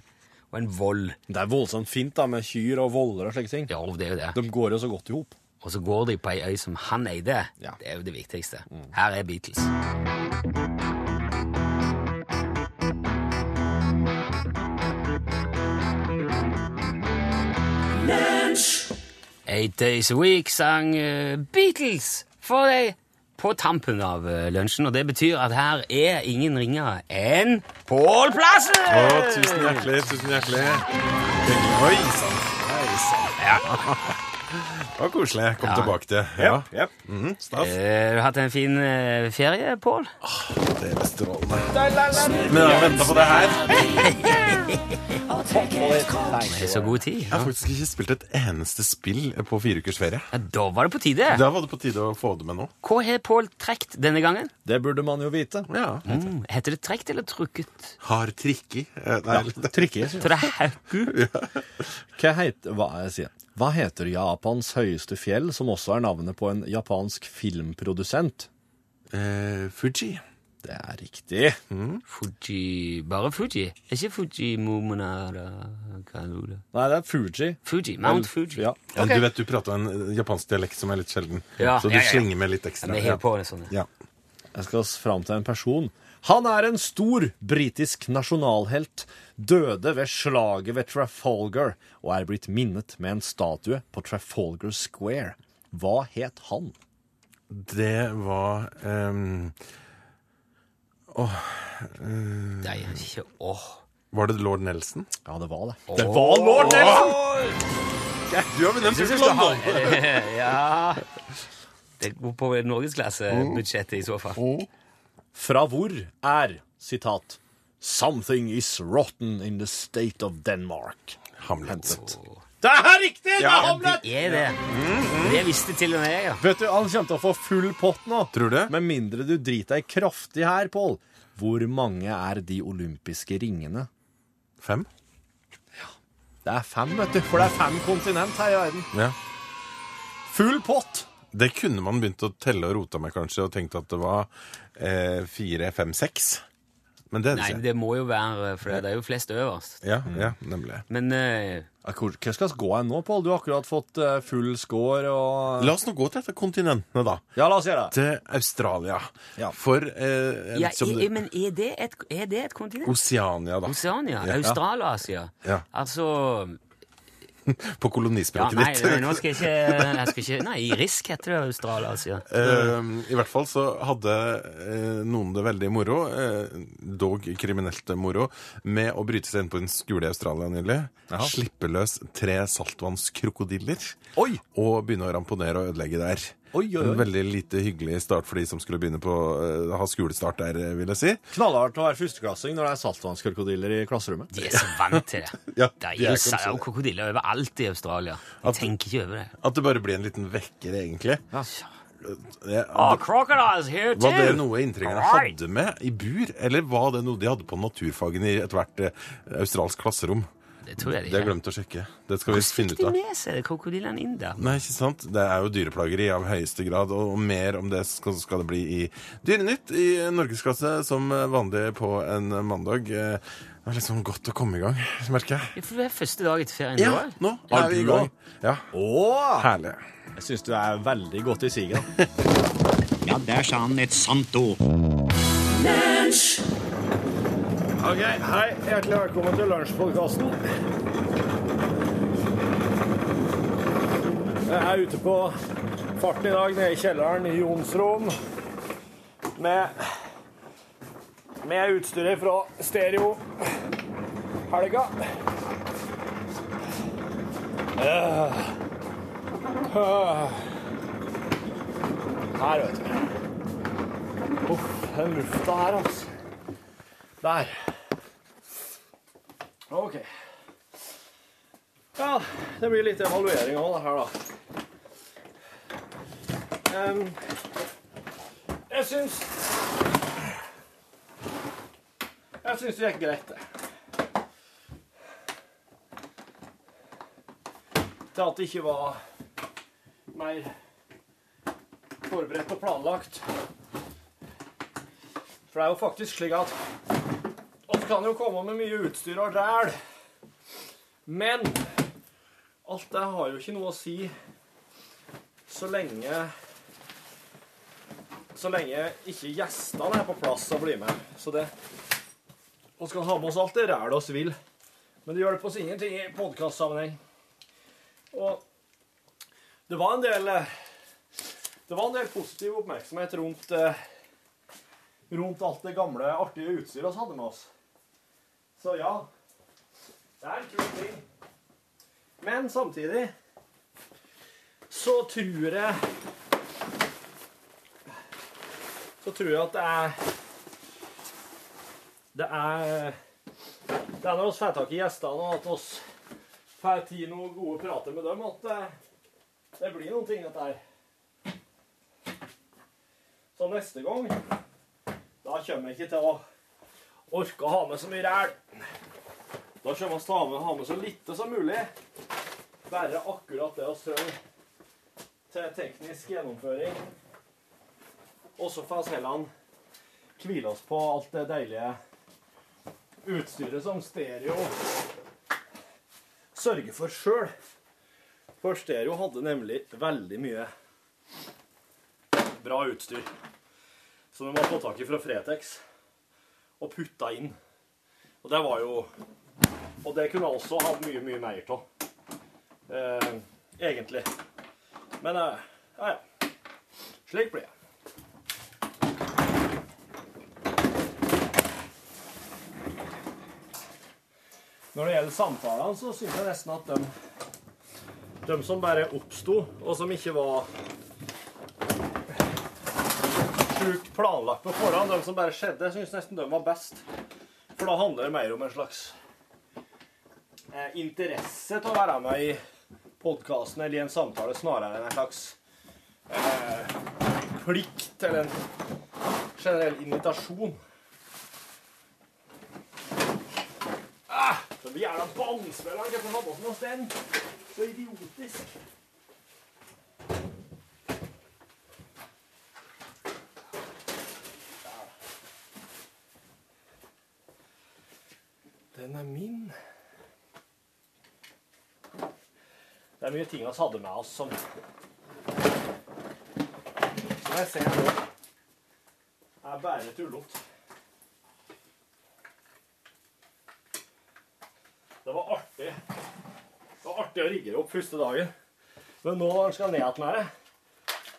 og en voll. Det er voldsomt fint da, med kyr og voller og slike ting. Ja, det er jo det. De går jo så godt i hop. og så går de på ei øy som han eide. Ja. Det er jo det viktigste. Her er Beatles. Eight Days a Week sang eh, Beatles for deg på tampen av eh, lunsjen, og det betyr at her er ingen ringere enn Pål Plassen! Å, tusen hjertelig, tusen hjertelig. Oi sann. Sann. Det var koselig. Kom Ja. tilbake til. Ja, Jep. Mhm, Stas. Eh, Har du hatt en fin uh, ferie, Pål? Det er strålende. Men jeg venta på det her. Det er så god tid. Jeg har faktisk ikke spilt et eneste spill på fire ukers ferie. Ja, da var det på tide. Da var det på tide å få det med nå. Hva har Pål trukket denne gangen? Det burde man jo vite. Ja. Mm, heter det trukket eller trukket? Har trikki. Eh, Nei, ja, trikki. Hva heter, hva, jeg sier, hva heter Japans høyeste fjell, som også er navnet på en japansk filmprodusent? eh, Fuji. Det er riktig. Fuji Bare Fuji? Er ikke Fuji Momonara er? Nei, det er Fuji. Fuji. Mount Fuji. Ja. Okay. Ok. Du vet du prater en japansk dialekt som er litt sjelden, Ja, så du ja, ja, ja. slenger med litt Ja, ekstra. Vi har på det sånn. Ja. Jeg skal fram til en person. Han er en stor britisk nasjonalhelt, døde ved slaget ved Trafalgar og er blitt minnet med en statue på Trafalgar Square. Hva het han? Det var ehm, Nei, ikke åh. Var det lord Nelson? Ja, det var det. Det var lord Nelson! Du har vunnet du Ja Det går på norgesklassebudsjettet i så fall. Fra hvor er, sitat, Something is rotten in the state of Denmark. Hamlet. Det er riktig! Det er Ja, Hamlet! det er det. Det visste til og med jeg, ja. Vet du, Han kommer til å få full pott nå. Tror du? Med mindre du driter deg kraftig her, Pål. Hvor mange er de olympiske ringene? Fem? Det er fem, vet du. For det er fem kontinent her i verden. Ja. Full pott! Det kunne man begynt å telle og rote med, kanskje, og tenkt at det var eh, fire, fem, seks. Men det er det Nei, ikke. det må jo være For det er jo flest øverst. Ja, ja, nemlig. Men eh, Hvor hva skal vi gå hen nå, Pål? Du har akkurat fått eh, full score og La oss nå gå til dette kontinentene, da. Ja, la oss gjøre det. Til Australia. Ja. For eh, ja, som er, det- Men er det et, er det et kontinent? Oceania, da. Oceania? Ja. Australasia? Ja. Altså På kolonispråket ditt. ditt. nei, nå skal jeg ikke, jeg skal ikke Nei, Risk heter det Australasia. Eh, I hvert fall så hadde eh, noen det veldig moro, eh, dog kriminelt moro, med å bryte seg inn på en skole i Australia nylig. Slippe løs tre saltvannskrokodiller. Og begynne å ramponere og ødelegge der. Oi, oi, oi. En veldig lite hyggelig start for de som skulle begynne på uh, ha skolestart der, eh, vil jeg si. Knallhardt å være førsteklassing når det er saltvannskrokodiller i klasserommet. De er så vant til det. Ja, det er de jo er krokodiller overalt i Australia. De tenker ikke over det. At det bare blir en liten vekker, egentlig. Det, Oh, crocodiles here too! var det noe inntrengerne hadde med i bur, eller var det noe de hadde på naturfagen i ethvert eh, australsk klasserom? Det tror jeg Det de har jeg glemt å sjekke. Det skal vi finne ut av. Hvordan fikk de med seg krokodillene inn der? Nei, ikke sant? Det er jo dyreplageri av høyeste grad, og mer om det skal, skal det bli i Dyrenytt i norgesklasse som vanlig på en mandag. Eh, Det er sånn godt å komme i gang, merker jeg. Ja, For det er første dag etter ferien Ja, nå er vi i gang. Ja, Åh! herlig. Jeg syns du er veldig godt i siget. Ja, der sa han et sant ord. Ok, Hei, hjertelig velkommen til lunsjpodkasten. Jeg er ute på farten i dag, nede i kjelleren i Jonsrom. Med, med utstyret fra Stereo Helga. Øh. Her, vet du. Uff, den lufta her, altså. Der. OK. Ja, det blir litt evaluering av det her, da. Um, jeg syns Jeg syns det gikk greit, det. Til at det ikke var mer forberedt og planlagt. For det er jo faktisk slik at kan jo komme med mye utstyr og ræl. Men alt det har jo ikke noe å si så lenge Så lenge ikke gjestene er på plass og blir med. Så det Vi skal ha med oss alt det rælet oss vil. Men det hjelper oss ingenting i podkastsammenheng. Og det var en del Det var en del positiv oppmerksomhet rundt rundt alt det gamle, artige utstyret vi hadde med oss. Så ja, det er en kul ting. Men samtidig så tror jeg Så tror jeg at det er Det er Det er når vi får tak i gjestene, og at vi får tid noen gode prater med dem, at det, det blir noen ting, dette her. Så neste gang da kommer jeg ikke til å orke å ha med så mye ræl. Da kommer vi ha med, ha med så lite som mulig. Bare akkurat det vi trenger til teknisk gjennomføring. Og så får vi heller hvile oss på alt det deilige utstyret som stereo sørger for sjøl. For stereo hadde nemlig veldig mye bra utstyr som de har fått tak i fra Fretex og putta inn. Og det var jo Og det kunne også ha mye, mye mer av. Eh, egentlig. Men eh, ja, ja. Slik blir det. Når det gjelder samtalene, så syns jeg nesten at de, de som bare oppsto, og som ikke var sjukt planlagt på forhånd, de som bare skjedde, jeg syns nesten de var best. For da handler det mer om en slags eh, interesse til å være med i podkasten eller i en samtale, snarere enn en slags eh, plikt eller en generell invitasjon. Ah, er da båndspilleren kan få ha på oss sted, Så idiotisk. Den er min. Det er mye ting vi hadde med oss som Som jeg ser nå, er bare tullete. Det var artig. Det var artig å rigge opp første dagen. Men nå når en skal ned igjen med det,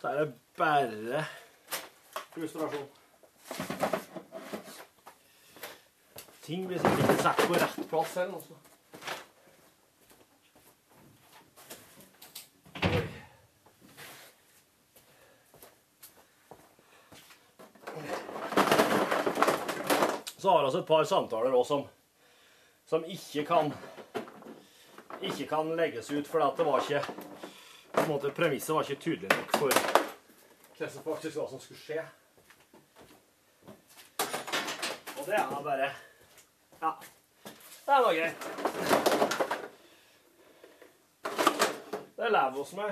så er det bare frustrasjon. Ting blir sikkert ikke satt på rett plass selv. Også. Så har vi et par samtaler også som, som ikke kan ikke kan legges ut, for det var ikke på en måte, Premisset var ikke tydelig nok for hva som faktisk var som skulle skje. Og det er bare Ja. Det er da greit. Det lever oss med.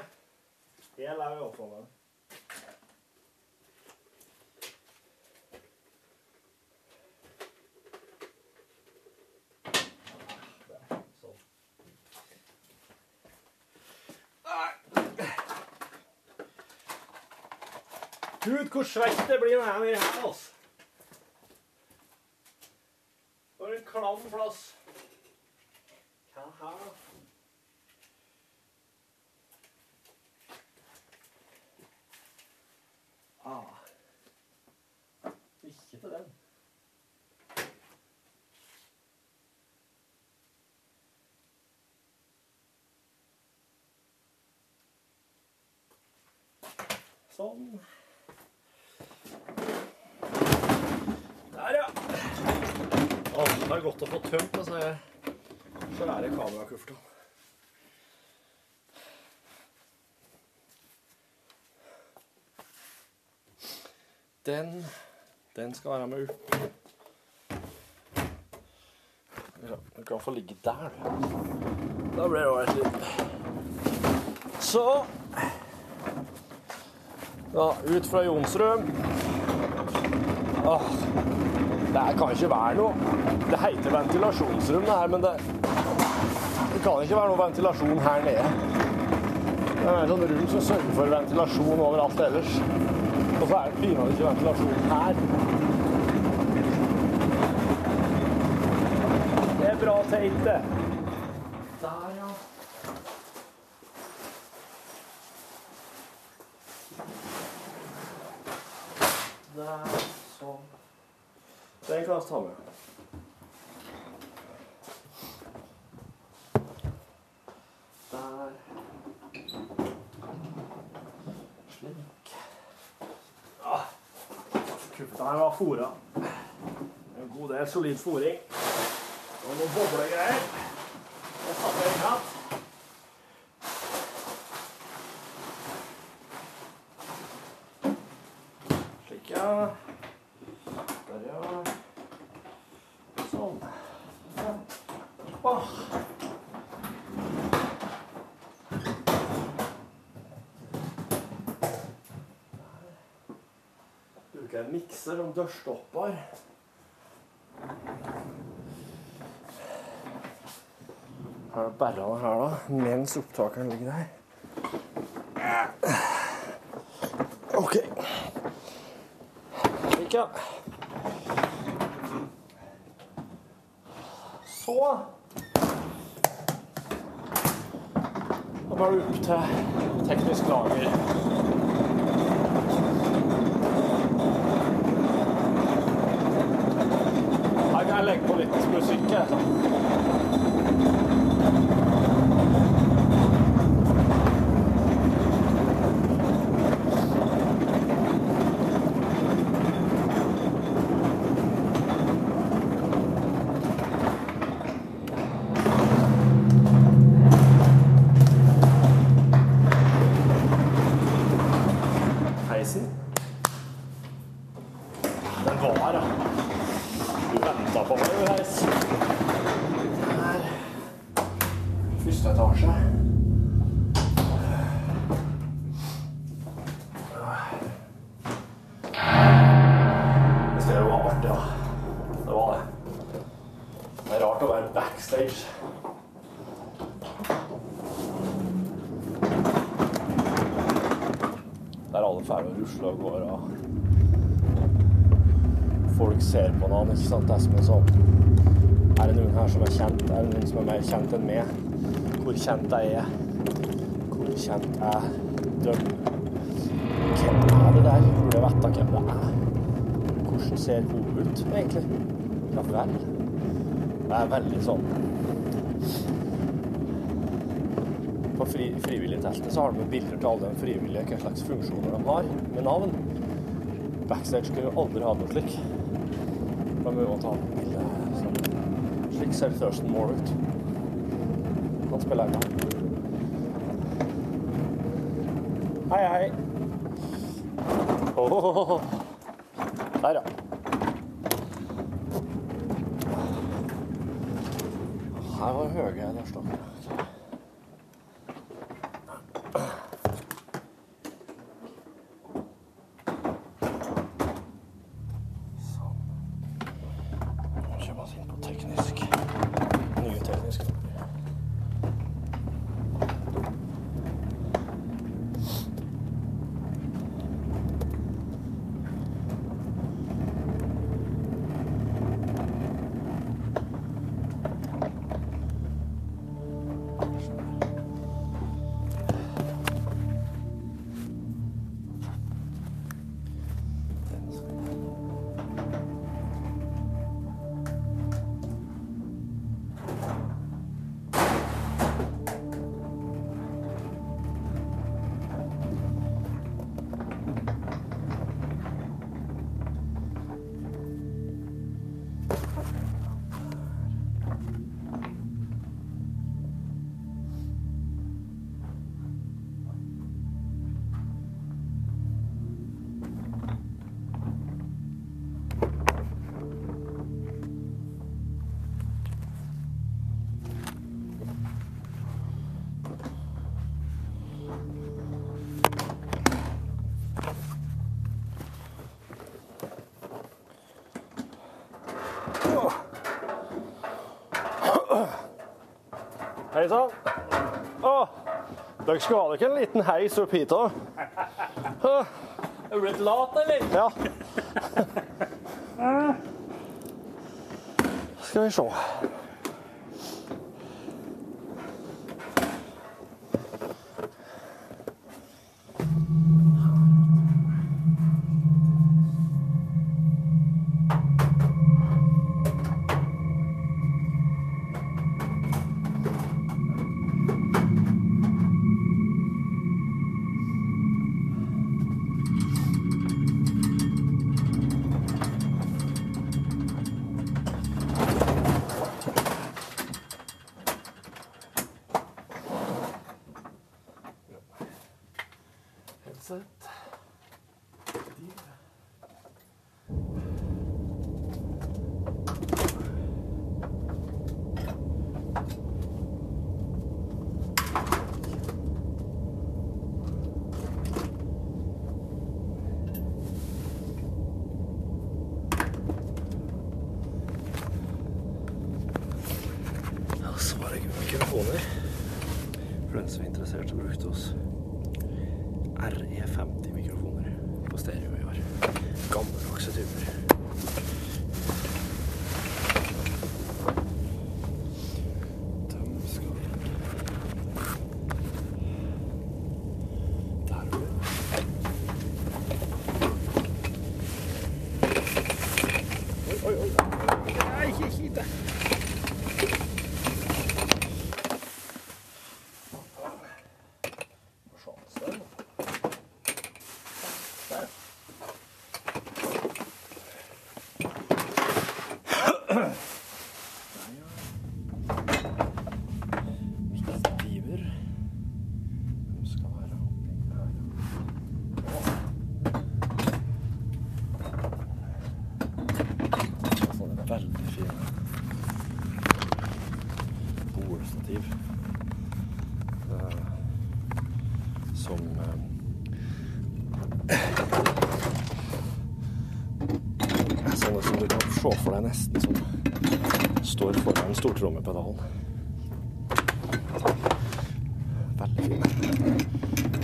Jeg lever iallfall med det. Gud, hvor svett det blir når jeg er her, altså. For en klam plass. Hva her, da? Ah. Ikke til den. Sånn. Der, ja. Å, det er godt å få tømt disse svære kamerakuffertene. Den Den skal være med opp. Ja, Den kan få ligge der, du. Da blir det ålreit litt. Så Da, ut fra Jonsrud. Åh, det kan ikke være noe Det heter ventilasjonsrom, det her, men det, det kan ikke være noe ventilasjon her nede. Det er sånn rom som sørger for ventilasjon overalt ellers. Og så er det pinadø ikke ventilasjon her. Det er bra teit, det. Der, ja. Der, sånn. Vi ta med. Der. Slik. Ah. Her var fôra. En god del solid fôring. Og noen boblegreier. Det satte jeg igjen. Slik, ja. Der, ja. Sånn. Åh. Bruker en mikser som dørstopper. Her er bærene her, da, mens opptakeren ligger der. OK. Slik, ja. Så Da var det opp til teknisk lager. Her kan rusler og går og Folk ser på noen, ikke sant. Det er som en sånn Er det noen her som er kjent? Er det noen som er mer kjent enn meg? Hvor kjent jeg er? Hvor kjent er drømmen? Hvem er det der? Burde vite hvem det er? Hvordan ser hun ut, egentlig? Ja vel. Det er veldig sånn så har de bilder til alle de frivillige, hva slags funksjoner de har, med navn. Backstage skulle aldri ha noe slik. Da må vi ta bilde. Slik ser Thurston Moore ut. Han spiller her. Hei, hei. Åh. Der, ja. Her var høye dørstokker. Hei sann. Dere skulle ha dere en liten heis opp hit òg. Er du blitt lat, eller? Ja. Skal vi se. Foran pedalen. Veldig fine.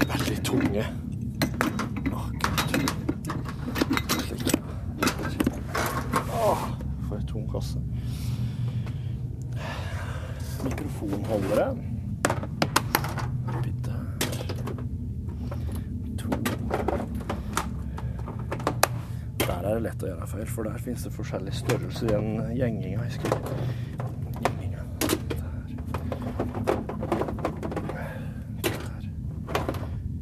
Veldig tunge. Å, Gud. Åh, for en tung kasse. Mikrofonholdere. Der. Er det lett å gjøre feil, for der finnes det forskjellige størrelser i den. Gjenginga. Der. Der.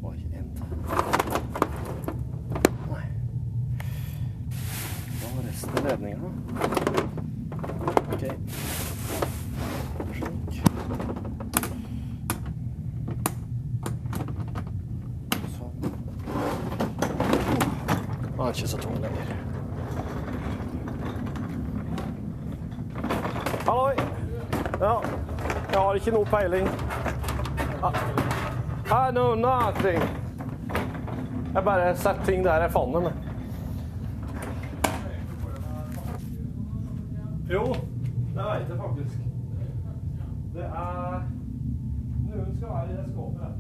Oi, en til. Nei. Hva var resten av ledninga? OK. Slik. Sånn. Den er ikke så tung lenger. Halloi! Ja, jeg har ikke noe peiling. I know nothing. Jeg bare setter ting der jeg fant dem. Jo, det vet jeg faktisk. Det er Noen skal være i det skåpet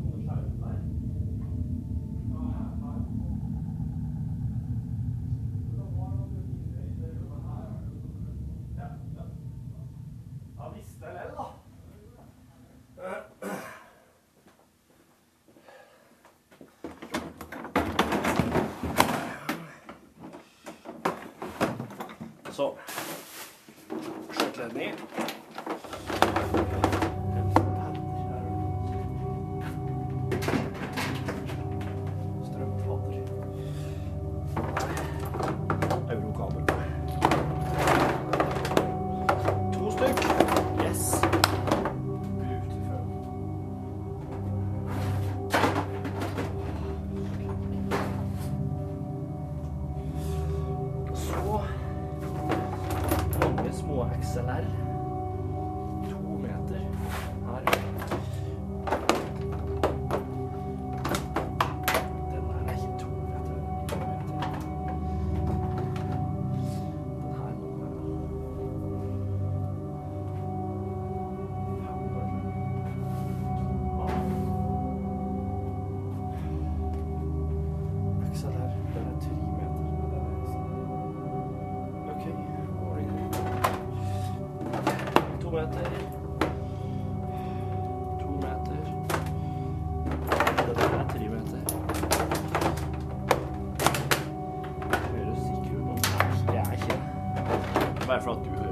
for at du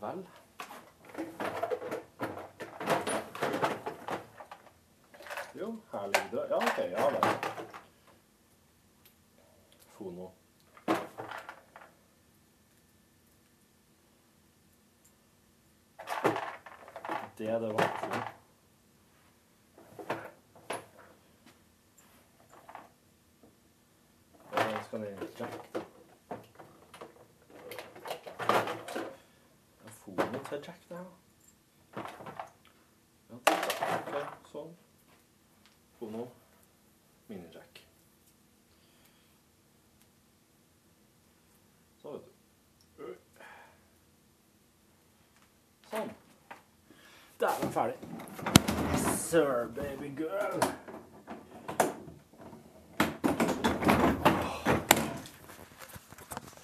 vel. Jo, her ligger det Ja, OK. Ja vel. Fono. Det er det. Da skal det jack, da. Ja, fono til jack, det her, da. Ja, det er bra. Ok, sånn. Fono. Minijack. Så, vet du. Sånn. Der er den ferdig. Sir, baby girl.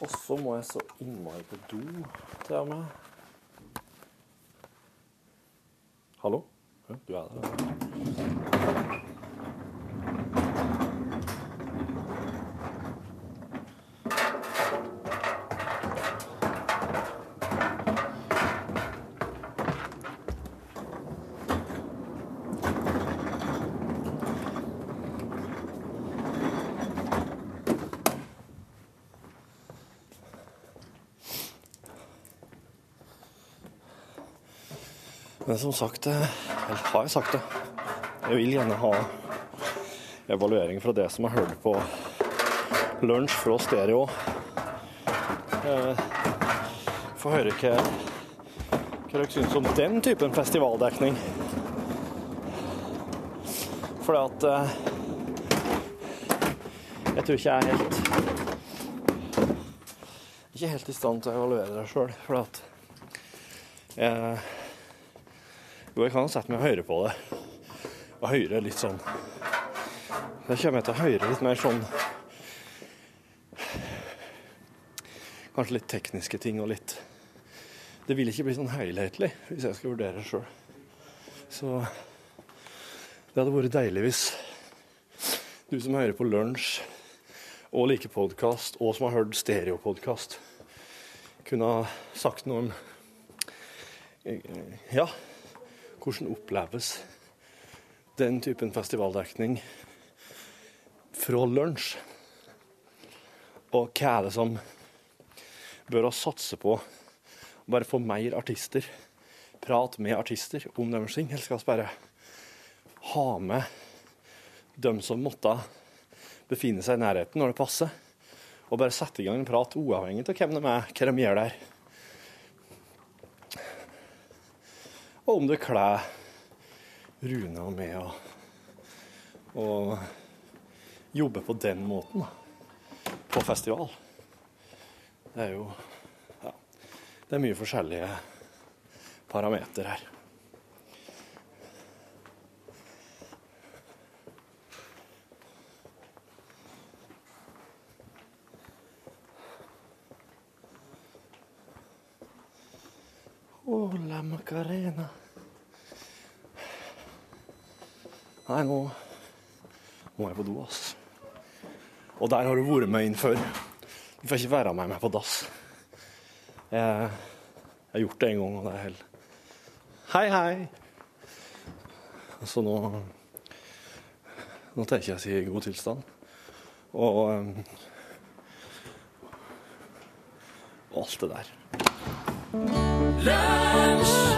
Og så må jeg så innmari på do til og med. Hallo? Du er der. Men som sagt, eh, eller har jeg sagt det, jeg vil gjerne ha evaluering fra det som har hørt på lunsj fra stereo. Eh, Få høre hva, hva dere syns om den typen festivaldekning. Fordi at eh, jeg tror ikke jeg er helt ikke helt i stand til å evaluere det sjøl. For at jeg jo, jeg kan sette meg og høre på det. Og høre litt sånn Da kommer jeg til å høre litt mer sånn Kanskje litt tekniske ting og litt Det vil ikke bli sånn helhetlig hvis jeg skal vurdere det sjøl. Så det hadde vært deilig hvis du som hører på lunsj og liker podkast, og som har hørt stereopodkast, kunne ha sagt noe om Ja, hvordan oppleves den typen festivaldekning fra lunsj? Og hva er det som bør vi satse på? Bare få mer artister. Prate med artister om deres ting. Eller skal vi bare ha med dem som måtte befinne seg i nærheten når det passer? Og bare sette i gang en prat uavhengig av hvem de er, hva de gjør der. Og om det kler Rune og meg å jobbe på den måten på festival. Det er jo ja, det er mye forskjellige parameter her. Oh, la Macarena. Nei, nå må jeg på do, ass. Og der har du vært med inn før. Du får ikke være med meg på dass. Jeg, jeg har gjort det en gang, og det er hell. Hei, hei. Så nå Nå tenker jeg å si god tilstand. Og um, alt det der. lunch.